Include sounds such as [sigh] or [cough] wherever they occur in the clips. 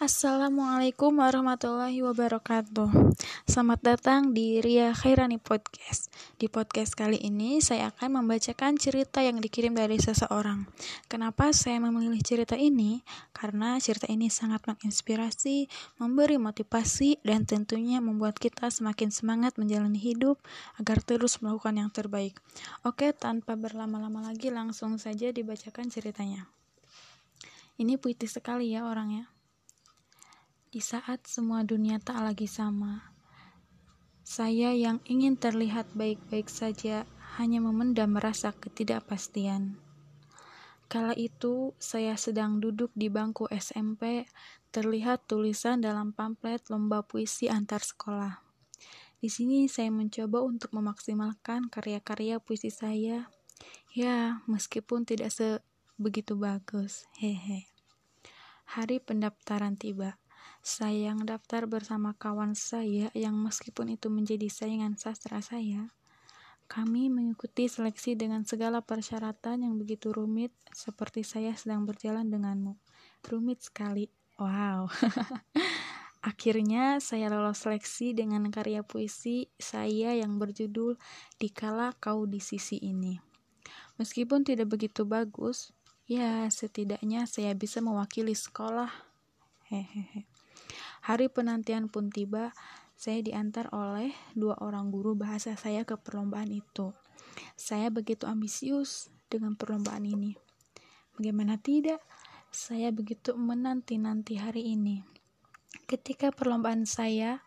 Assalamualaikum warahmatullahi wabarakatuh. Selamat datang di Ria Khairani Podcast. Di podcast kali ini saya akan membacakan cerita yang dikirim dari seseorang. Kenapa saya memilih cerita ini? Karena cerita ini sangat menginspirasi, memberi motivasi, dan tentunya membuat kita semakin semangat menjalani hidup Agar terus melakukan yang terbaik. Oke, tanpa berlama-lama lagi langsung saja dibacakan ceritanya. Ini puitis sekali ya orangnya. Di saat semua dunia tak lagi sama, saya yang ingin terlihat baik-baik saja hanya memendam rasa ketidakpastian. Kala itu, saya sedang duduk di bangku SMP, terlihat tulisan dalam pamflet lomba puisi antar sekolah. Di sini saya mencoba untuk memaksimalkan karya-karya puisi saya. Ya, meskipun tidak sebegitu bagus. Hehe. Hari pendaftaran tiba. Saya yang daftar bersama kawan saya yang meskipun itu menjadi saingan sastra saya, kami mengikuti seleksi dengan segala persyaratan yang begitu rumit seperti saya sedang berjalan denganmu. Rumit sekali. Wow. [laughs] Akhirnya saya lolos seleksi dengan karya puisi saya yang berjudul Dikala Kau di Sisi Ini. Meskipun tidak begitu bagus, ya setidaknya saya bisa mewakili sekolah. Hehehe. Hari penantian pun tiba, saya diantar oleh dua orang guru bahasa saya ke perlombaan itu. Saya begitu ambisius dengan perlombaan ini. Bagaimana tidak? Saya begitu menanti-nanti hari ini. Ketika perlombaan saya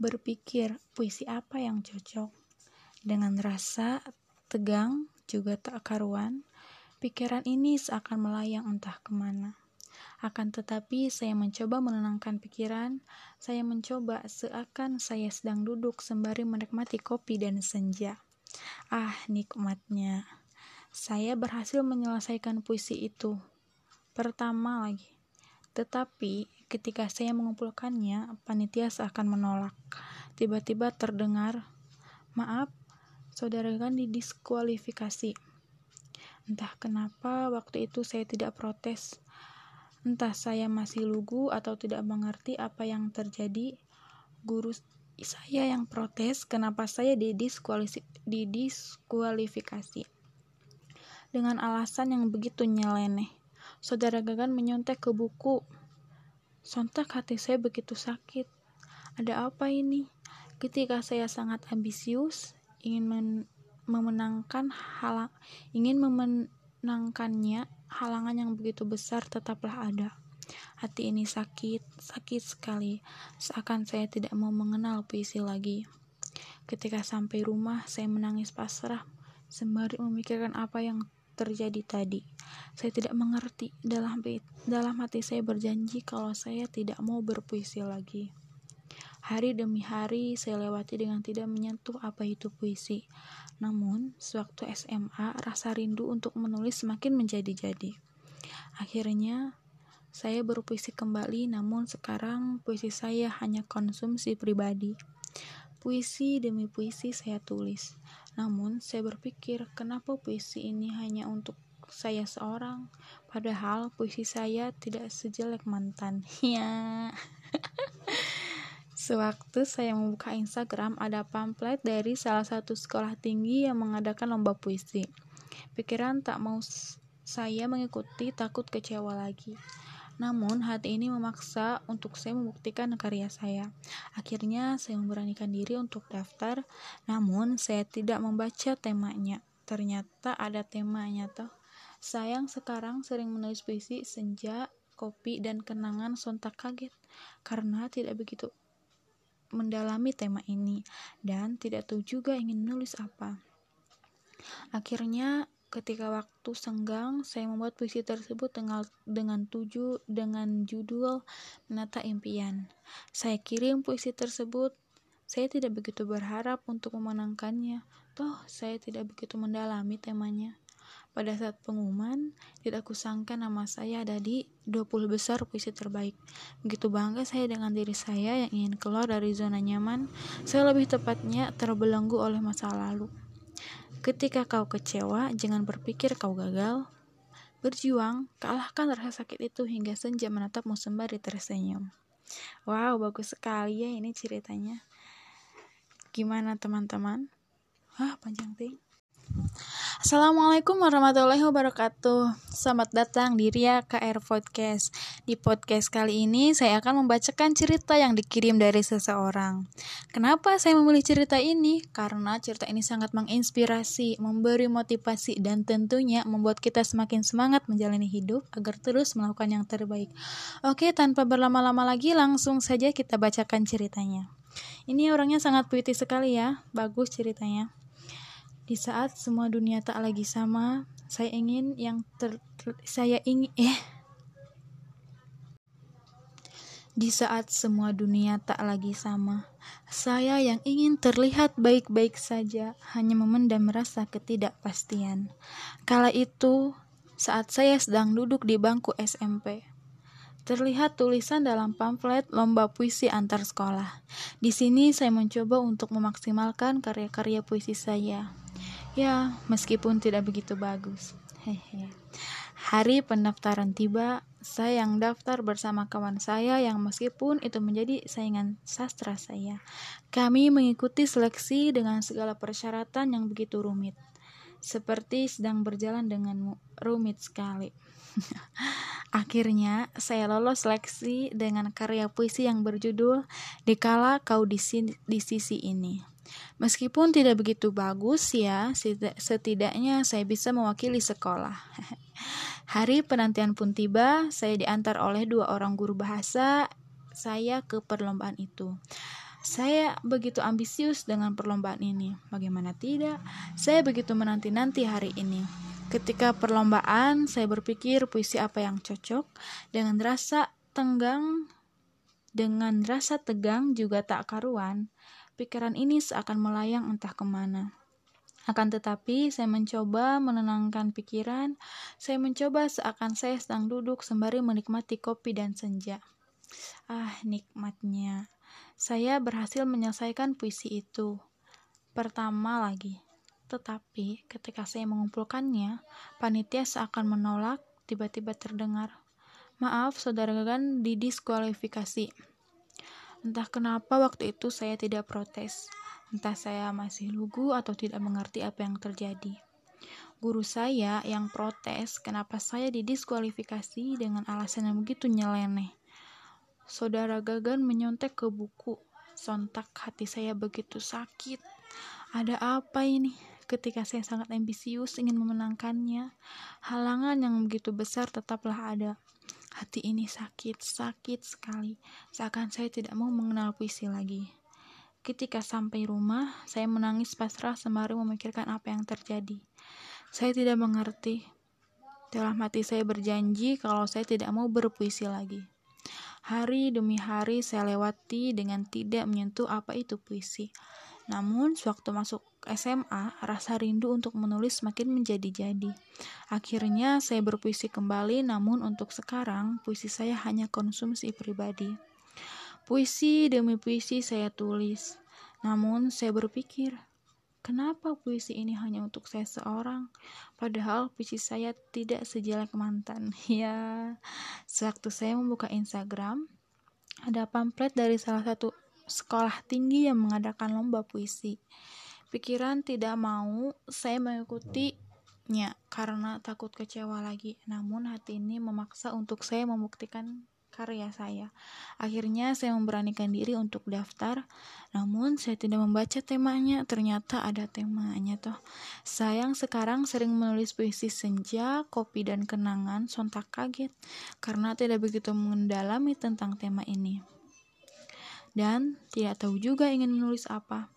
berpikir puisi apa yang cocok dengan rasa tegang juga tak karuan, pikiran ini seakan melayang entah ke mana. Akan tetapi, saya mencoba menenangkan pikiran. Saya mencoba seakan saya sedang duduk sembari menikmati kopi dan senja. Ah, nikmatnya. Saya berhasil menyelesaikan puisi itu. Pertama lagi. Tetapi, ketika saya mengumpulkannya, panitia seakan menolak. Tiba-tiba terdengar, "Maaf, saudara kan didiskualifikasi." Entah kenapa waktu itu saya tidak protes. Entah saya masih lugu atau tidak mengerti apa yang terjadi, guru saya yang protes kenapa saya didiskualifikasi. Dengan alasan yang begitu nyeleneh, saudara Gagan menyontek ke buku. Sontak hati saya begitu sakit. Ada apa ini? Ketika saya sangat ambisius, ingin men memenangkan halang, ingin memenangkannya halangan yang begitu besar tetaplah ada. Hati ini sakit, sakit sekali, seakan saya tidak mau mengenal puisi lagi. Ketika sampai rumah, saya menangis pasrah, sembari memikirkan apa yang terjadi tadi. Saya tidak mengerti, dalam, dalam hati saya berjanji kalau saya tidak mau berpuisi lagi. Hari demi hari saya lewati dengan tidak menyentuh apa itu puisi. Namun, sewaktu SMA, rasa rindu untuk menulis semakin menjadi-jadi. Akhirnya, saya berpuisi kembali, namun sekarang puisi saya hanya konsumsi pribadi. Puisi demi puisi saya tulis. Namun, saya berpikir, kenapa puisi ini hanya untuk saya seorang, padahal puisi saya tidak sejelek mantan. [laughs] Ya. Sewaktu saya membuka Instagram, ada pamflet dari salah satu sekolah tinggi yang mengadakan lomba puisi. Pikiran tak mau saya mengikuti, takut kecewa lagi. Namun, hati ini memaksa untuk saya membuktikan karya saya. Akhirnya, saya memberanikan diri untuk daftar, namun saya tidak membaca temanya. Ternyata ada temanya toh. Sayang sekarang sering menulis puisi senja, kopi, dan kenangan sontak kaget karena tidak begitu mendalami tema ini dan tidak tahu juga ingin menulis apa. Akhirnya ketika waktu senggang saya membuat puisi tersebut dengan dengan tujuh dengan judul menata impian. Saya kirim puisi tersebut. Saya tidak begitu berharap untuk memenangkannya. Toh saya tidak begitu mendalami temanya. Pada saat pengumuman, tidak kusangka nama saya ada di 20 besar puisi terbaik. Begitu bangga saya dengan diri saya yang ingin keluar dari zona nyaman, saya lebih tepatnya terbelenggu oleh masa lalu. Ketika kau kecewa, jangan berpikir kau gagal. Berjuang, kalahkan rasa sakit itu hingga senja menatapmu sembari tersenyum. Wow, bagus sekali ya ini ceritanya. Gimana teman-teman? Hah, panjang ting. Assalamualaikum warahmatullahi wabarakatuh. Selamat datang di Ria KR Podcast. Di podcast kali ini saya akan membacakan cerita yang dikirim dari seseorang. Kenapa saya memilih cerita ini? Karena cerita ini sangat menginspirasi, memberi motivasi Dan tentunya membuat kita semakin semangat menjalani hidup Agar terus melakukan yang terbaik. Oke, tanpa berlama-lama lagi langsung saja kita bacakan ceritanya. Ini orangnya sangat puitis sekali ya, bagus ceritanya di saat semua dunia tak lagi sama, saya ingin yang ter, saya ingin [laughs] eh di saat semua dunia tak lagi sama, saya yang ingin terlihat baik-baik saja hanya memendam rasa ketidakpastian. Kala itu, saat saya sedang duduk di bangku SMP, terlihat tulisan dalam pamflet lomba puisi antar sekolah. Di sini saya mencoba untuk memaksimalkan karya-karya puisi saya. Ya, meskipun tidak begitu bagus. Hehe. Hari pendaftaran tiba, saya yang daftar bersama kawan saya yang meskipun itu menjadi saingan sastra saya. Kami mengikuti seleksi dengan segala persyaratan yang begitu rumit. Seperti sedang berjalan dengan rumit sekali. [laughs] Akhirnya, saya lolos seleksi dengan karya puisi yang berjudul Dikala Kau di, Sisi Ini. Meskipun tidak begitu bagus ya, setidaknya saya bisa mewakili sekolah. [laughs] Hari penantian pun tiba, saya diantar oleh dua orang guru bahasa saya ke perlombaan itu. Saya begitu ambisius dengan perlombaan ini. Bagaimana tidak? Saya begitu menanti-nanti hari ini. Ketika perlombaan, saya berpikir puisi apa yang cocok dengan rasa tenggang dengan rasa tegang juga tak karuan pikiran ini seakan melayang entah ke mana. Akan tetapi, saya mencoba menenangkan pikiran. Saya mencoba seakan saya sedang duduk sembari menikmati kopi dan senja. Ah, nikmatnya. Saya berhasil menyelesaikan puisi itu. Pertama lagi. Tetapi, ketika saya mengumpulkannya, panitia seakan menolak, tiba-tiba terdengar. Maaf, saudara Gagan didiskualifikasi. Entah kenapa waktu itu saya tidak protes. Entah saya masih lugu atau tidak mengerti apa yang terjadi. Guru saya yang protes kenapa saya didiskualifikasi dengan alasan yang begitu nyeleneh. Saudara Gagan menyontek ke buku. Sontak hati saya begitu sakit. Ada apa ini? Ketika saya sangat ambisius ingin memenangkannya, halangan yang begitu besar tetaplah ada. Hati ini sakit, sakit sekali. Seakan saya tidak mau mengenal puisi lagi. Ketika sampai rumah, saya menangis pasrah sembari memikirkan apa yang terjadi. Saya tidak mengerti. Dalam hati saya berjanji kalau saya tidak mau berpuisi lagi. Hari demi hari saya lewati dengan tidak menyentuh apa itu puisi. Namun, sewaktu masuk SMA, rasa rindu untuk menulis semakin menjadi-jadi. Akhirnya, saya berpuisi kembali, namun untuk sekarang, puisi saya hanya konsumsi pribadi. Puisi demi puisi saya tulis. Namun, saya berpikir, kenapa puisi ini hanya untuk saya seorang? Padahal puisi saya tidak sejelek mantan. [laughs] Ya, sewaktu saya membuka Instagram, ada pamflet dari salah satu sekolah tinggi yang mengadakan lomba puisi. Pikiran tidak mau saya mengikutinya karena takut kecewa lagi. Namun hati ini memaksa untuk saya membuktikan karya saya. Akhirnya saya memberanikan diri untuk daftar, namun saya tidak membaca temanya, ternyata ada temanya toh. Sayang sekarang sering menulis puisi senja, kopi dan kenangan, sontak kaget karena tidak begitu mendalami tentang tema ini dan tidak tahu juga ingin menulis apa.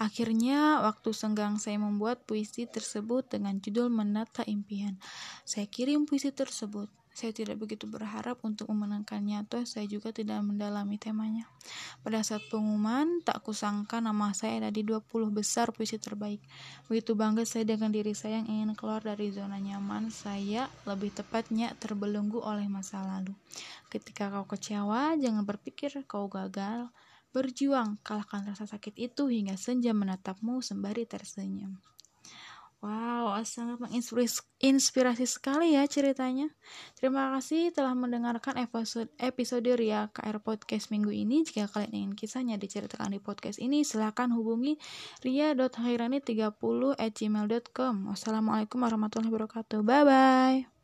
Akhirnya, waktu senggang saya membuat puisi tersebut dengan judul Menata Impian. Saya kirim puisi tersebut. Saya tidak begitu berharap untuk memenangkannya, atau saya juga tidak mendalami temanya. Pada saat pengumuman, tak kusangka nama saya ada di 20 besar puisi terbaik. Begitu bangga saya dengan diri saya yang ingin keluar dari zona nyaman saya, lebih tepatnya terbelenggu oleh masa lalu. Ketika kau kecewa, jangan berpikir kau gagal. Berjuang, kalahkan rasa sakit itu hingga senja menatapmu sembari tersenyum. Wow, sangat menginspirasi sekali ya ceritanya. Terima kasih telah mendengarkan episode, episode Ria KR Podcast minggu ini. Jika kalian ingin kisahnya diceritakan di podcast ini, silahkan hubungi ria.hairani30 at gmail.com. Wassalamualaikum warahmatullahi wabarakatuh. Bye-bye.